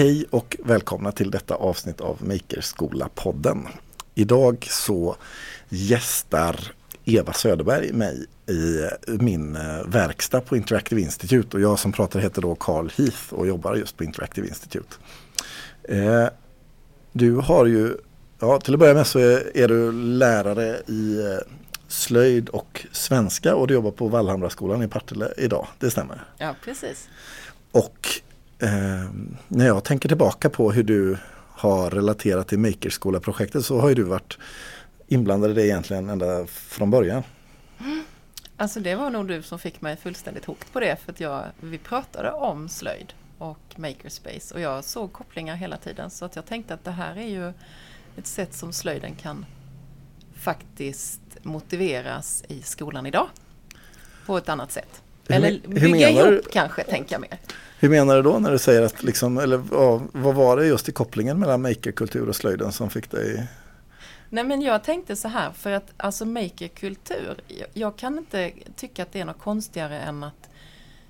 Hej och välkomna till detta avsnitt av Makerskola-podden. Idag så gästar Eva Söderberg mig i min eh, verkstad på Interactive Institute och jag som pratar heter då Carl Heath och jobbar just på Interactive Institute. Eh, du har ju, ja till att börja med så är, du lärare i eh, slöjd och svenska och du jobbar på Vallhamraskolan i Partille idag, det stämmer? Ja, precis. Och eh, när jag tänker tillbaka på hur du har relaterat till Makerskola-projektet så har ju du varit inblandad i det egentligen ända från början. Alltså det var nog du som fick mig fullständigt hooked på det för att jag, vi pratade om slöjd och makerspace och jag såg kopplingar hela tiden så att jag tänkte att det här är ju ett sätt som slöjden kan faktiskt motiveras i skolan idag på ett annat sätt. Eller bygga ihop du, kanske, tänker jag mer. Hur menar du då när du säger att, liksom, eller ja, vad var det just i kopplingen mellan makerkultur och slöjden som fick dig Nej men jag tänkte så här för att alltså makerkultur, jag, jag kan inte tycka att det är något konstigare än att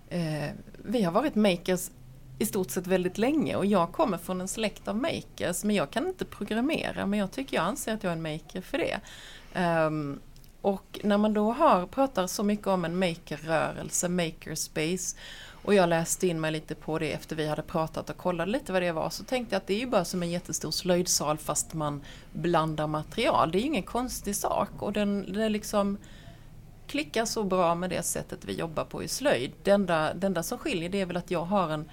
eh, vi har varit makers i stort sett väldigt länge och jag kommer från en släkt av makers men jag kan inte programmera men jag tycker jag anser att jag är en maker för det. Um, och när man då har, pratar så mycket om en makerrörelse, makerspace och jag läste in mig lite på det efter vi hade pratat och kollade lite vad det var så tänkte jag att det är ju bara som en jättestor slöjdsal fast man blandar material. Det är ju ingen konstig sak och den, den liksom klickar så bra med det sättet vi jobbar på i slöjd. Det enda, det enda som skiljer det är väl att jag har en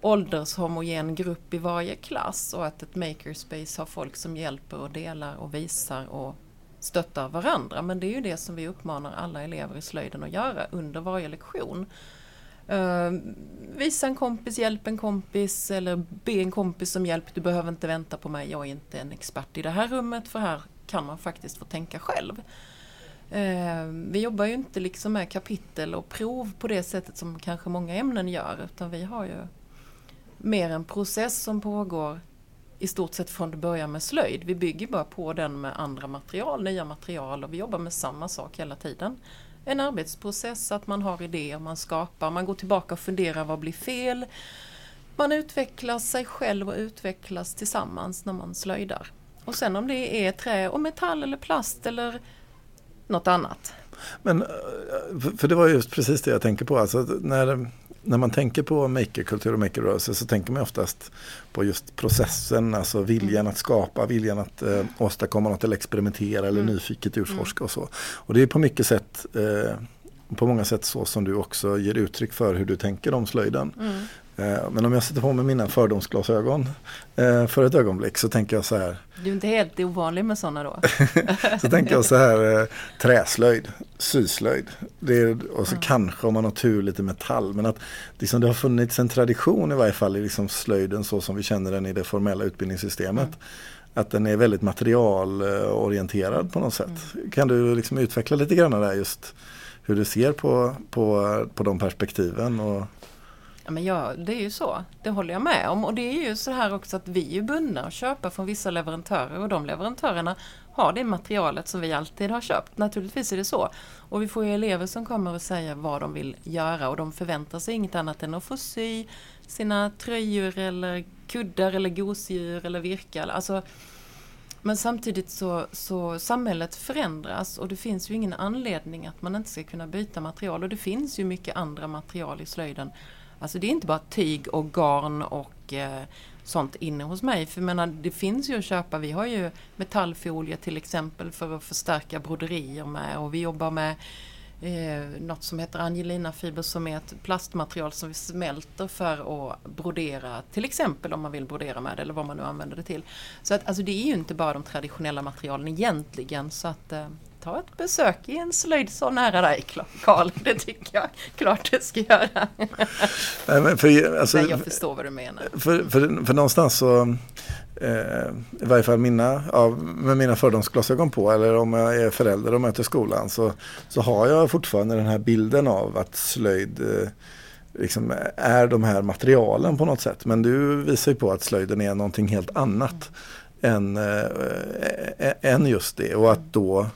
åldershomogen grupp i varje klass och att ett makerspace har folk som hjälper och delar och visar och stöttar varandra. Men det är ju det som vi uppmanar alla elever i slöjden att göra under varje lektion. Uh, visa en kompis, hjälp en kompis eller be en kompis om hjälp. Du behöver inte vänta på mig, jag är inte en expert i det här rummet för här kan man faktiskt få tänka själv. Uh, vi jobbar ju inte liksom med kapitel och prov på det sättet som kanske många ämnen gör utan vi har ju mer en process som pågår i stort sett från början med slöjd. Vi bygger bara på den med andra material, nya material och vi jobbar med samma sak hela tiden en arbetsprocess, att man har idéer, man skapar, man går tillbaka och funderar vad blir fel. Man utvecklar sig själv och utvecklas tillsammans när man slöjdar. Och sen om det är trä och metall eller plast eller något annat. Men, eh, för det var just precis det jag tänker på. Alltså när, när man tänker på makerkultur och makerrörelse så tänker man oftast på just processen, alltså viljan mm. att skapa, viljan att eh, åstadkomma något eller experimentera eller mm. nyfiket utforska och så. Och det är på mycket sätt eh, på många sätt så som du också ger uttryck för hur du tänker om slöjden. Eh, men om jag sätter på mig mina fördomsglasögon eh, för ett ögonblick så tänker jag så här. Du är inte helt ovanlig med sådana då? så tänker jag så här, eh, träslöjd, syslöjd. Det är, och så mm. kanske om man har tur lite metall. Men att liksom, det har funnits en tradition i varje fall i liksom slöjden så som vi känner den i det formella utbildningssystemet. Mm. Att den är väldigt materialorienterad på något sätt. Mm. Kan du liksom utveckla lite grann där just hur du ser på, på, på de perspektiven? Och... Ja, men ja, det är ju så. Det håller jag med om. Och det är ju så här också att vi är bundna att köpa från vissa leverantörer och de leverantörerna har det materialet som vi alltid har köpt. Naturligtvis är det så. Och vi får ju elever som kommer och säger vad de vill göra och de förväntar sig inget annat än att få sy sina tröjor eller kuddar eller gosedjur eller virka. Alltså, men samtidigt så, så samhället förändras och det finns ju ingen anledning att man inte ska kunna byta material och det finns ju mycket andra material i slöjden Alltså det är inte bara tyg och garn och eh, sånt inne hos mig. För menar, det finns ju att köpa. Vi har ju metallfolie till exempel för att förstärka broderier med och vi jobbar med eh, något som heter Angelina fiber som är ett plastmaterial som vi smälter för att brodera till exempel om man vill brodera med det eller vad man nu använder det till. Så att, alltså det är ju inte bara de traditionella materialen egentligen så att eh, ta ett besök i en slöjdsal nära dig Karl. Det tycker jag klart du ska göra. Nej, men för, alltså, Nej, jag förstår vad du menar. För, för, för någonstans så eh, i varje fall mina, ja, med mina fördomsglasögon på eller om jag är förälder och möter skolan så, så har jag fortfarande den här bilden av att slöjd eh, liksom är de här materialen på något sätt. Men du visar ju på att slöjden är någonting helt annat mm. än, äh, än just det och att då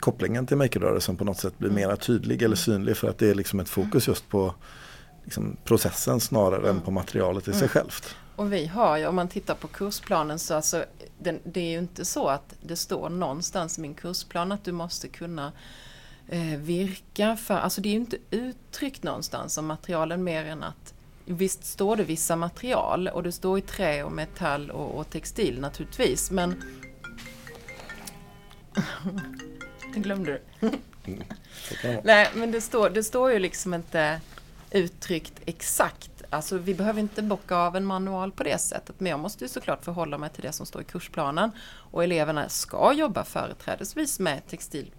kopplingen till makerrörelsen på något sätt blir mm. mera tydlig eller synlig för att det är liksom ett fokus just på liksom, processen snarare mm. än på materialet i sig mm. självt. Och vi har ju, om man tittar på kursplanen så alltså, den, det är ju inte så att det står någonstans i min kursplan att du måste kunna eh, virka för, alltså det är ju inte uttryckt någonstans om materialen mer än att Visst står det vissa material och det står i trä och metall och, och textil naturligtvis men Det glömde du. Mm. Nej men det står, det står ju liksom inte uttryckt exakt Alltså vi behöver inte bocka av en manual på det sättet men jag måste ju såklart förhålla mig till det som står i kursplanen. Och eleverna ska jobba företrädesvis med textil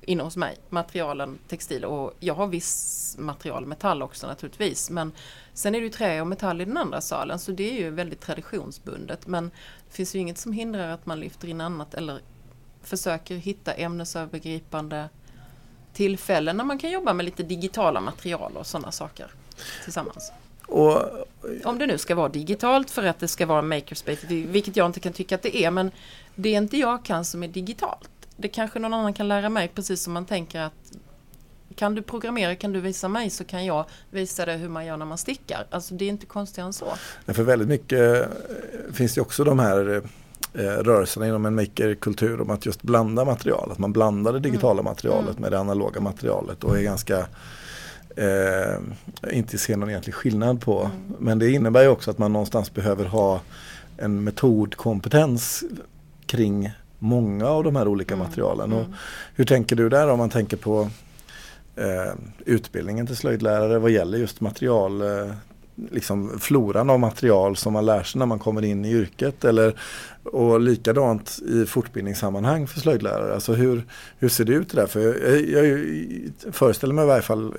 inne hos mig, materialen textil och jag har viss material metall också naturligtvis men sen är det ju trä och metall i den andra salen så det är ju väldigt traditionsbundet men det finns ju inget som hindrar att man lyfter in annat eller försöker hitta ämnesövergripande tillfällen när man kan jobba med lite digitala material och sådana saker tillsammans. Och, Om det nu ska vara digitalt för att det ska vara makerspace, vilket jag inte kan tycka att det är, men det är inte jag kan som är digitalt. Det kanske någon annan kan lära mig, precis som man tänker att kan du programmera, kan du visa mig så kan jag visa dig hur man gör när man stickar. Alltså det är inte konstigare än så. för väldigt mycket eh, finns det också de här eh, rörelserna inom en makerkultur om att just blanda material. Att man blandar det digitala mm. materialet mm. med det analoga materialet och är ganska eh, inte ser någon egentlig skillnad på. Mm. Men det innebär ju också att man någonstans behöver ha en metodkompetens kring många av de här olika mm. materialen. Och mm. hur tänker du där om man tänker på eh, utbildningen till slöjdlärare vad gäller just material eh, liksom floran av material som man lär sig när man kommer in i yrket. Eller, och likadant i fortbildningssammanhang för slöjdlärare. Alltså hur, hur ser det ut där? För jag, jag, jag föreställer mig i varje fall,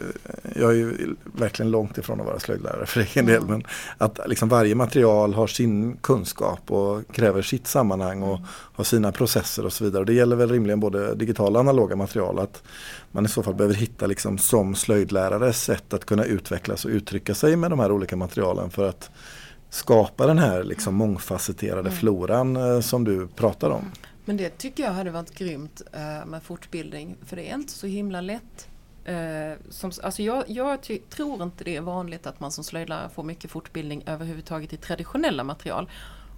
jag är ju verkligen långt ifrån att vara slöjdlärare för egen del. Mm. Men att liksom varje material har sin kunskap och kräver sitt sammanhang och mm. har sina processer och så vidare. Och det gäller väl rimligen både digitala och analoga material. Att man i så fall behöver hitta liksom som slöjdlärare sätt att kunna utvecklas och uttrycka sig med de här olika materialen för att skapa den här liksom mångfacetterade mm. floran eh, som du pratar om. Men det tycker jag hade varit grymt eh, med fortbildning för det är inte så himla lätt. Eh, som, alltså jag, jag tror inte det är vanligt att man som slöjdlärare får mycket fortbildning överhuvudtaget i traditionella material.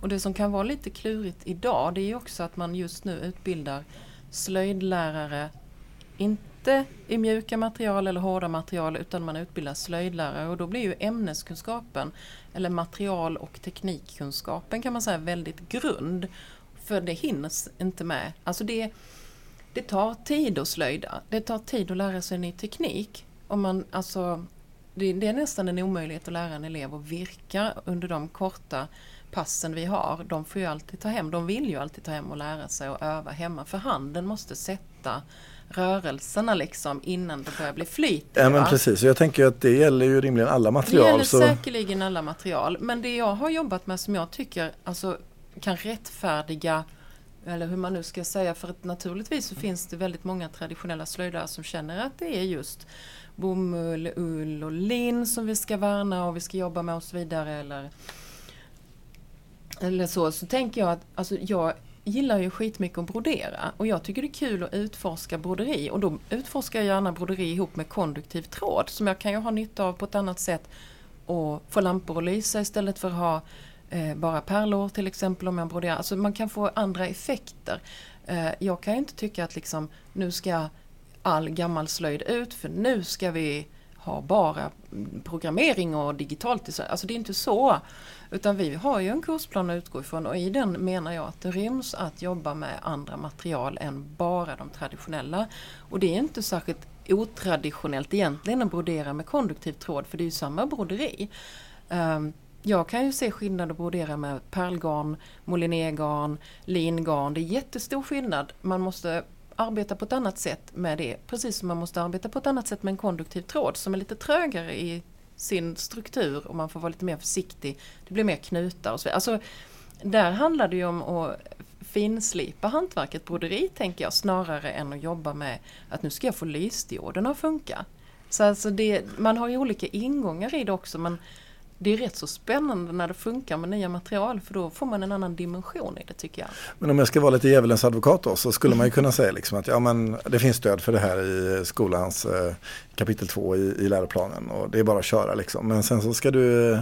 Och det som kan vara lite klurigt idag det är också att man just nu utbildar slöjdlärare inte inte i mjuka material eller hårda material utan man utbildar slöjdlärare och då blir ju ämneskunskapen eller material och teknikkunskapen kan man säga väldigt grund. För det hinns inte med. Alltså det, det tar tid att slöjda. Det tar tid att lära sig ny teknik. Om man, alltså, det, det är nästan en omöjlighet att lära en elev att virka under de korta passen vi har. De får ju alltid ta hem, de vill ju alltid ta hem och lära sig och öva hemma för handen måste sätta rörelserna liksom innan det börjar bli flyt. Ja men precis, jag tänker att det gäller ju rimligen alla material. Det gäller så... säkerligen alla material. Men det jag har jobbat med som jag tycker alltså, kan rättfärdiga eller hur man nu ska säga, för att naturligtvis så finns det väldigt många traditionella slöjdare som känner att det är just bomull, ull och lin som vi ska värna och vi ska jobba med och så vidare. Eller, eller så, så tänker jag att alltså, jag gillar ju skitmycket att brodera och jag tycker det är kul att utforska broderi och då utforskar jag gärna broderi ihop med konduktiv tråd som jag kan ju ha nytta av på ett annat sätt och få lampor att lysa istället för att ha eh, bara pärlor till exempel om jag broderar. Alltså man kan få andra effekter. Eh, jag kan ju inte tycka att liksom nu ska all gammal slöjd ut för nu ska vi ha bara programmering och digitalt design. Alltså det är inte så. Utan vi har ju en kursplan att utgå ifrån och i den menar jag att det ryms att jobba med andra material än bara de traditionella. Och det är inte särskilt otraditionellt egentligen att brodera med konduktiv tråd för det är ju samma broderi. Ehm, jag kan ju se skillnad att brodera med pärlgarn, molinégarn, lingarn. Det är jättestor skillnad. Man måste arbeta på ett annat sätt med det. Precis som man måste arbeta på ett annat sätt med en konduktiv tråd som är lite trögare i sin struktur och man får vara lite mer försiktig. Det blir mer knutar och så vidare. Alltså, där handlar det ju om att finslipa hantverket broderi tänker jag snarare än att jobba med att nu ska jag få lysdioderna att funka. Så alltså det, man har ju olika ingångar i det också men det är rätt så spännande när det funkar med nya material för då får man en annan dimension i det tycker jag. Men om jag ska vara lite djävulens advokat då så skulle man ju kunna säga liksom att ja, men det finns stöd för det här i skolans eh, kapitel 2 i, i läroplanen och det är bara att köra liksom. Men sen så ska du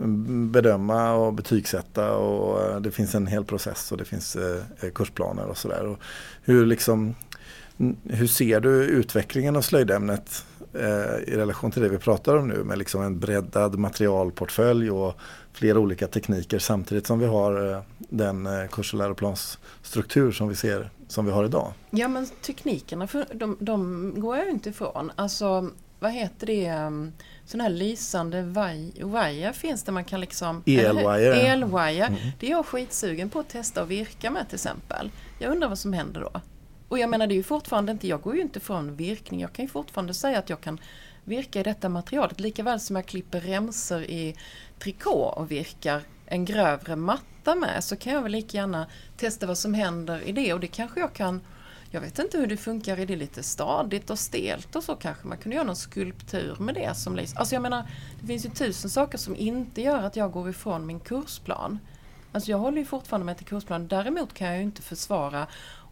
mm, bedöma och betygsätta och eh, det finns en hel process och det finns eh, eh kursplaner och sådär. Hur, liksom, hur ser du utvecklingen av slöjdämnet i relation till det vi pratar om nu med liksom en breddad materialportfölj och flera olika tekniker samtidigt som vi har eh, den eh, kurs och läroplansstruktur som vi ser som vi har idag. Ja men teknikerna de, de går jag inte ifrån. Alltså vad heter det, um, sån här lysande wire finns det man kan liksom... Elwire. Elwire. Mm. Det är jag skitsugen på att testa och virka med till exempel. Jag undrar vad som händer då. Och jag menar det är ju fortfarande inte, jag går ju inte från virkning. Jag kan ju fortfarande säga att jag kan virka i detta materialet. Likaväl som jag klipper remsor i trikå och virkar en grövre matta med så kan jag väl lika gärna testa vad som händer i det och det kanske jag kan jag vet inte hur det funkar, är det lite stadigt och stelt och så kanske man kunde göra någon skulptur med det som liksom, Alltså jag menar, det finns ju tusen saker som inte gör att jag går ifrån min kursplan. Alltså jag håller ju fortfarande med till kursplanen. Däremot kan jag ju inte försvara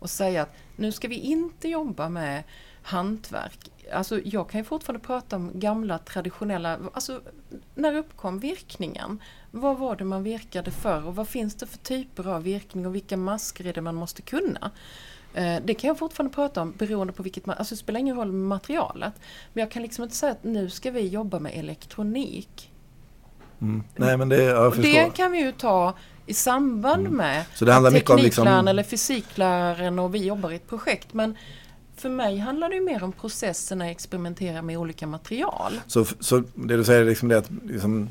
och säga att nu ska vi inte jobba med hantverk. Alltså jag kan ju fortfarande prata om gamla traditionella, alltså när uppkom virkningen? Vad var det man virkade för och vad finns det för typer av virkning och vilka masker är det man måste kunna? Eh, det kan jag fortfarande prata om beroende på vilket, alltså det spelar ingen roll med materialet. Men jag kan liksom inte säga att nu ska vi jobba med elektronik. Mm. Nej, men det, det kan vi ju ta i samband mm. med Så det handlar mycket om liksom... eller fysikläraren och vi jobbar i ett projekt. Men för mig handlar det mer om processen att experimentera med olika material. Så, så det du säger är liksom det att liksom,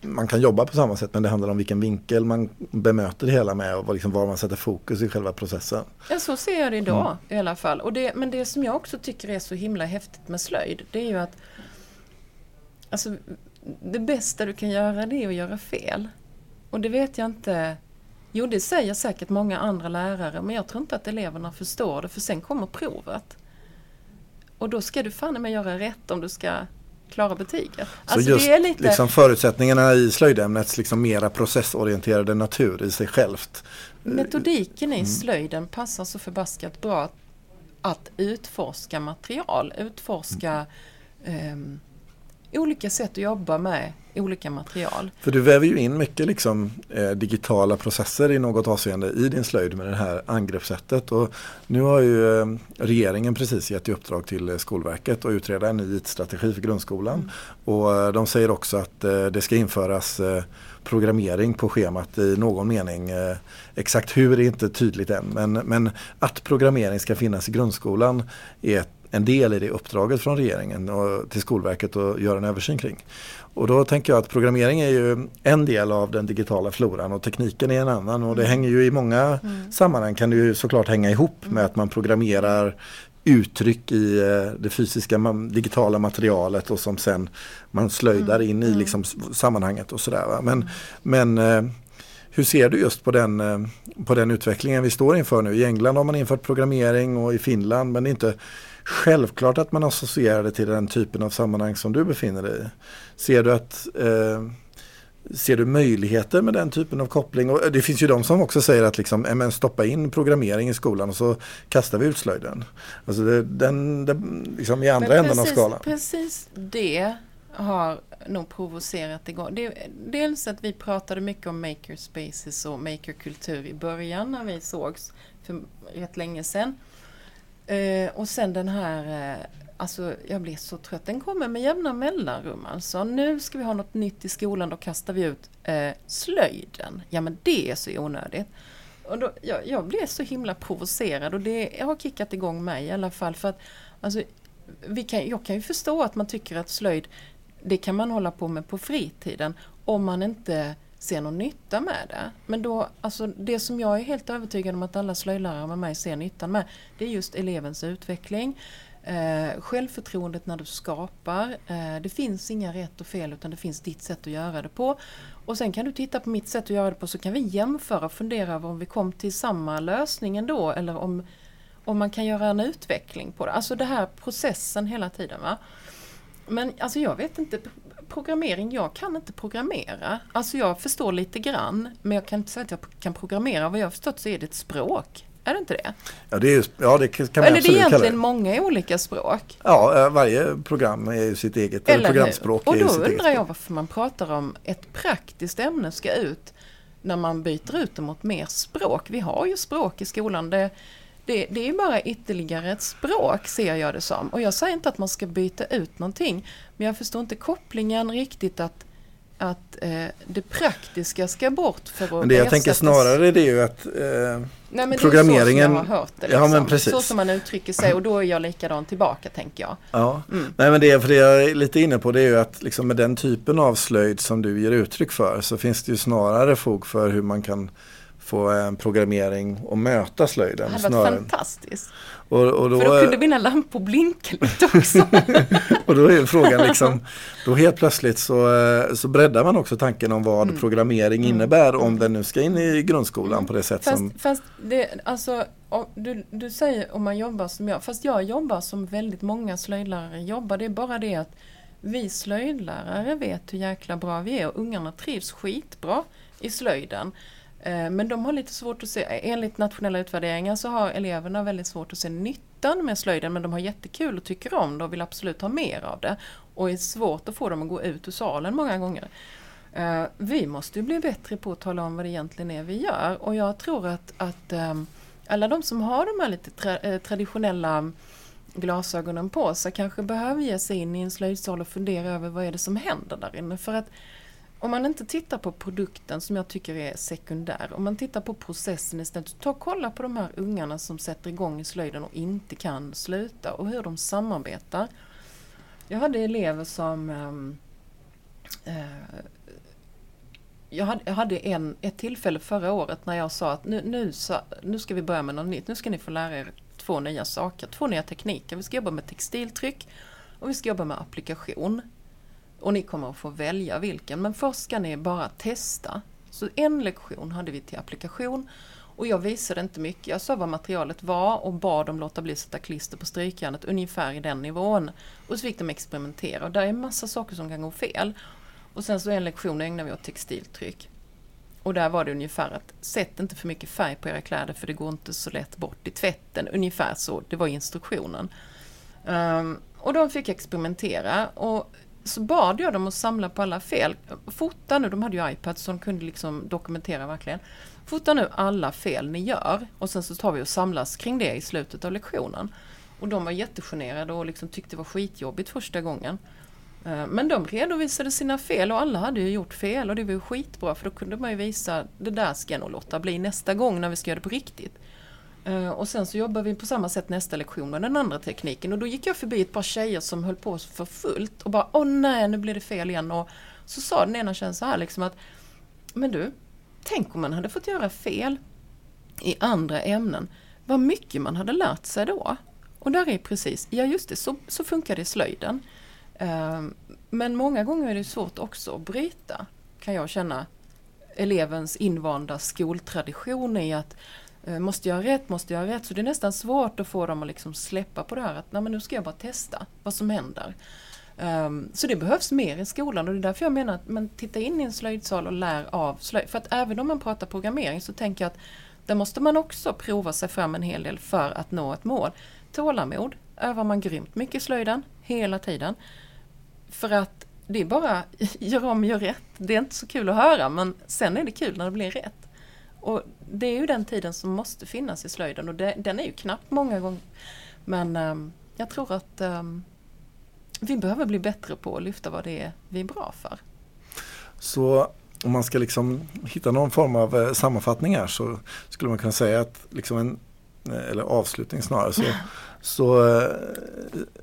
man kan jobba på samma sätt men det handlar om vilken vinkel man bemöter det hela med och liksom var man sätter fokus i själva processen. Ja så ser jag det idag mm. i alla fall. Och det, men det som jag också tycker är så himla häftigt med slöjd det är ju att alltså, det bästa du kan göra det är att göra fel. Och det vet jag inte Jo, det säger säkert många andra lärare, men jag tror inte att eleverna förstår det, för sen kommer provet. Och då ska du fan med göra rätt om du ska klara betyget. Så alltså just lite... liksom förutsättningarna i slöjdämnets liksom mera processorienterade natur i sig självt. Metodiken i mm. slöjden passar så förbaskat bra att utforska material, utforska mm. um, olika sätt att jobba med olika material. För du väver ju in mycket liksom, eh, digitala processer i något avseende i din slöjd med det här angreppssättet. Och nu har ju eh, regeringen precis gett i uppdrag till eh, Skolverket att utreda en ny IT-strategi för grundskolan. Mm. Och eh, de säger också att eh, det ska införas programmering på schemat i någon mening. exakt hur är inte tydligt än men, men att programmering ska finnas i grundskolan är ett en del i det uppdraget från regeringen och till Skolverket att göra en översyn kring. Och då tänker jag att programmering är ju en del av den digitala floran och tekniken är en annan och det mm. hänger ju i många mm. sammanhang kan det ju såklart hänga ihop med att man programmerar uttryck i eh, det fysiska digitala materialet och som sen man slöjdar mm. in i mm. liksom sammanhanget och sådär. Men, men eh, hur ser du just på den, eh, på den utvecklingen vi står inför nu? I England har man infört programmering och i Finland men det är inte självklart att man associerar det till den typen av sammanhang som du befinner dig i. Ser du att eh, Ser du möjligheter med den typen av koppling? Och det finns ju de som också säger att liksom, men stoppa in programmering i skolan och så kastar vi ut slöjden. Alltså det, den, det, liksom i andra precis, änden av skalan. Precis det har nog provocerat igång. Det, dels att vi pratade mycket om makerspaces och makerkultur i början när vi sågs för rätt länge sedan. Eh, och sen den här, eh, alltså jag blir så trött, den kommer med jämna mellanrum alltså. Nu ska vi ha något nytt i skolan, då kastar vi ut eh, slöjden. Ja men det är så onödigt. Och då, jag, jag blev så himla provocerad och det har kickat igång mig i alla fall. För att, alltså, vi kan, jag kan ju förstå att man tycker att slöjd, det kan man hålla på med på fritiden om man inte ser någon nytta med det. Men då, alltså det som jag är helt övertygad om att alla slöjdlärare med mig ser nyttan med, det är just elevens utveckling. Eh, självförtroendet när du skapar. Eh, det finns inga rätt och fel utan det finns ditt sätt att göra det på. Och sen kan du titta på mitt sätt att göra det på så kan vi jämföra och fundera över om vi kom till samma lösning ändå eller om, om man kan göra en utveckling på det. Alltså det här processen hela tiden. Va? Men alltså jag vet inte, programmering, jag kan inte programmera. Alltså jag förstår lite grann men jag kan inte säga att jag kan programmera. Vad jag har förstått så är det ett språk. Är det inte det? Ja, det, är, ja, det kan man Eller absolut det är egentligen kalla många olika språk. Ja, eh, varje program är ju sitt eget, eller, programspråk Och då undrar jag varför man pratar om ett praktiskt ämne ska ut när man byter ut det mot mer språk. Vi har ju språk i skolan. Det, det, det är bara ytterligare ett språk ser jag det som. Och jag säger inte att man ska byta ut någonting. Men jag förstår inte kopplingen riktigt att, att eh, det praktiska ska bort för att Men det jag tänker snarare det är ju att eh, Nej, men programmeringen- Det är så som jag har hört det. Ja, Liksom. men precis. Så som man uttrycker sig och då är jag likadan tillbaka tänker jag. Ja, Mm. nej men det, för det jag är lite inne på det är ju att liksom med den typen av slöjd som du ger uttryck för så finns det ju snarare fog för hur man kan få en programmering och möta Det slöjden. hade varit fantastiskt. Och, och, då, För då kunde mina lampor blinka lite också. och då är frågan liksom, då helt plötsligt så, eh, så breddar man också tanken om vad Mm. programmering Mm. innebär om den nu ska in i grundskolan Mm. på det sätt Fast, som fast det, alltså, du, du säger om man jobbar som jag, fast jag jobbar som väldigt många slöjdlärare jobbar. Det är bara det att vi slöjdlärare vet hur jäkla bra vi är och ungarna trivs skitbra i slöjden. Eh, men de har lite svårt att se, eh, enligt nationella utvärderingar så har eleverna väldigt svårt att se nyttan med slöjden men de har jättekul och tycker om det och vill absolut ha mer av det. Och är svårt att få dem att gå ut ur salen många gånger. Eh, vi måste ju bli bättre på att tala om vad det egentligen är vi gör och jag tror att, att ehm, alla de som har de här lite tra traditionella glasögonen på sig kanske behöver ge sig in i en slöjdsal och fundera över vad är det som händer där inne. För att om man inte tittar på produkten som jag tycker är sekundär, om man tittar på processen istället, ta och kolla på de här ungarna som sätter igång i slöjden och inte kan sluta och hur de samarbetar. Jag hade elever som ehm, eh, jag hade, jag hade en, ett tillfälle förra året när jag sa att nu, nu, sa- nu ska vi börja med något nytt. Nu ska ni få lära er två nya saker, två nya tekniker. Vi ska jobba med textiltryck och vi ska jobba med applikation. Och ni kommer att få välja vilken, men först ska ni bara testa. Så en lektion hade vi till applikation och jag visade inte mycket. Jag sa vad materialet var och bad dem låta bli att sätta klister på strykjärnet ungefär i den nivån. Och så fick de experimentera och där är massa saker som kan gå fel. Och sen så en lektion ägnade vi åt textiltryck. Och där var det ungefär att sätt inte för mycket färg på era kläder för det går inte så lätt bort i tvätten. Ungefär så, det var instruktionen. Um, och de fick experimentera och så bad jag dem att samla på alla fel. Fota nu, de hade ju iPad så de kunde liksom dokumentera verkligen. Fota nu alla fel ni gör och sen så tar vi och samlas kring det i slutet av lektionen. Och de var jättegenerade och liksom tyckte det var skitjobbigt första gången. Eh, men de redovisade sina fel och alla hade ju gjort fel och det var ju skitbra för då kunde man ju visa det där ska jag nog låta bli nästa gång när vi ska göra det på riktigt. Eh, och sen så jobbar vi på samma sätt nästa lektion med den andra tekniken och då gick jag förbi ett par tjejer som höll på för fullt och bara åh nej nu blir det fel igen och så sa den ena tjejen så här liksom att men du, tänk om man hade fått göra fel i andra ämnen. Vad mycket man hade lärt sig då. Och där är precis, ja just det, så, så funkar det i slöjden. Ehm, men många gånger är det svårt också att bryta, kan jag känna, elevens invanda skoltradition i att Eh, måste jag ha rätt, måste jag ha rätt? Så det är nästan svårt att få dem att liksom släppa på det här att Nej, men nu ska jag bara testa vad som händer. Um, så det behövs mer i skolan och det är därför jag menar att man titta in i en slöjdsal och lär av slöjd. För att även om man pratar programmering så tänker jag att där måste man också prova sig fram en hel del för att nå ett mål. Tålamod övar man grymt mycket i slöjden hela tiden. För att det är bara gör om, gör rätt. Det är inte så kul att höra men sen är det kul när det blir rätt. Och det är ju den tiden som måste finnas i slöjden och det, den är ju knappt många gånger. Men ehm, jag tror att ehm, vi behöver bli bättre på att lyfta vad det är vi är bra för. Så om man ska liksom hitta någon form av eh, sammanfattning här så skulle man kunna säga att liksom en, eh, eller avslutning snarare, så, så eh,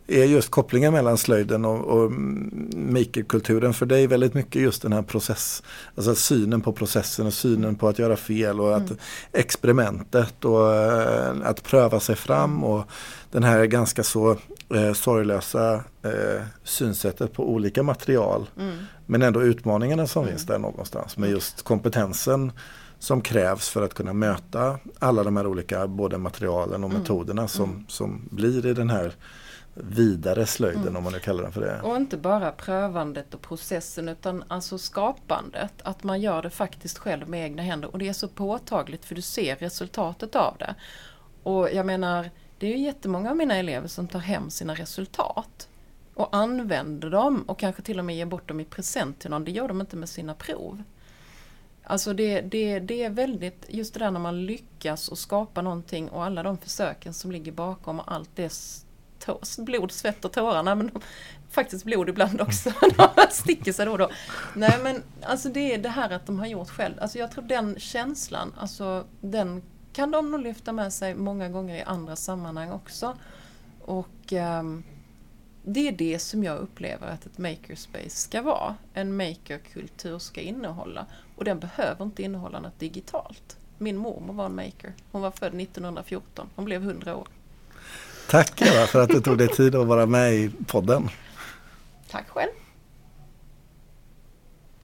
är just kopplingen mellan slöjden och, och mm, makerkulturen för dig väldigt mycket just den här process, alltså synen på processen och synen på att göra fel och att Mm. experimentet och eh, att pröva sig fram och den här ganska så eh, sorglösa eh, synsättet på olika material Mm. men ändå utmaningarna som Mm. finns där någonstans med just kompetensen som krävs för att kunna möta alla de här olika både materialen och Mm. metoderna som, Mm. som blir i den här vidare slöjden Mm. om man nu kallar den för det. Och inte bara prövandet och processen utan alltså skapandet. Att man gör det faktiskt själv med egna händer. Och det är så påtagligt för du ser resultatet av det. Och jag menar, det är ju jättemånga av mina elever som tar hem sina resultat. Och använder dem och kanske till och med ger bort dem i present till någon. Det gör de inte med sina prov. Alltså det, det, det är väldigt, just det där när man lyckas och skapa någonting och alla de försöken som ligger bakom och allt det blod, svett och tårar. Nej, men de, faktiskt blod ibland också. De sticker sig då och då. Nej men alltså det är det här att de har gjort själv. Alltså jag tror den känslan, alltså den kan de nog lyfta med sig många gånger i andra sammanhang också. Och ehm, det är det som jag upplever att ett makerspace ska vara. En makerkultur ska innehålla. Och den behöver inte innehålla något digitalt. Min mormor var en maker. Hon var född 1914. Hon blev 100 år. Tack Eva för att du tog dig tid att vara med i podden. Tack själv!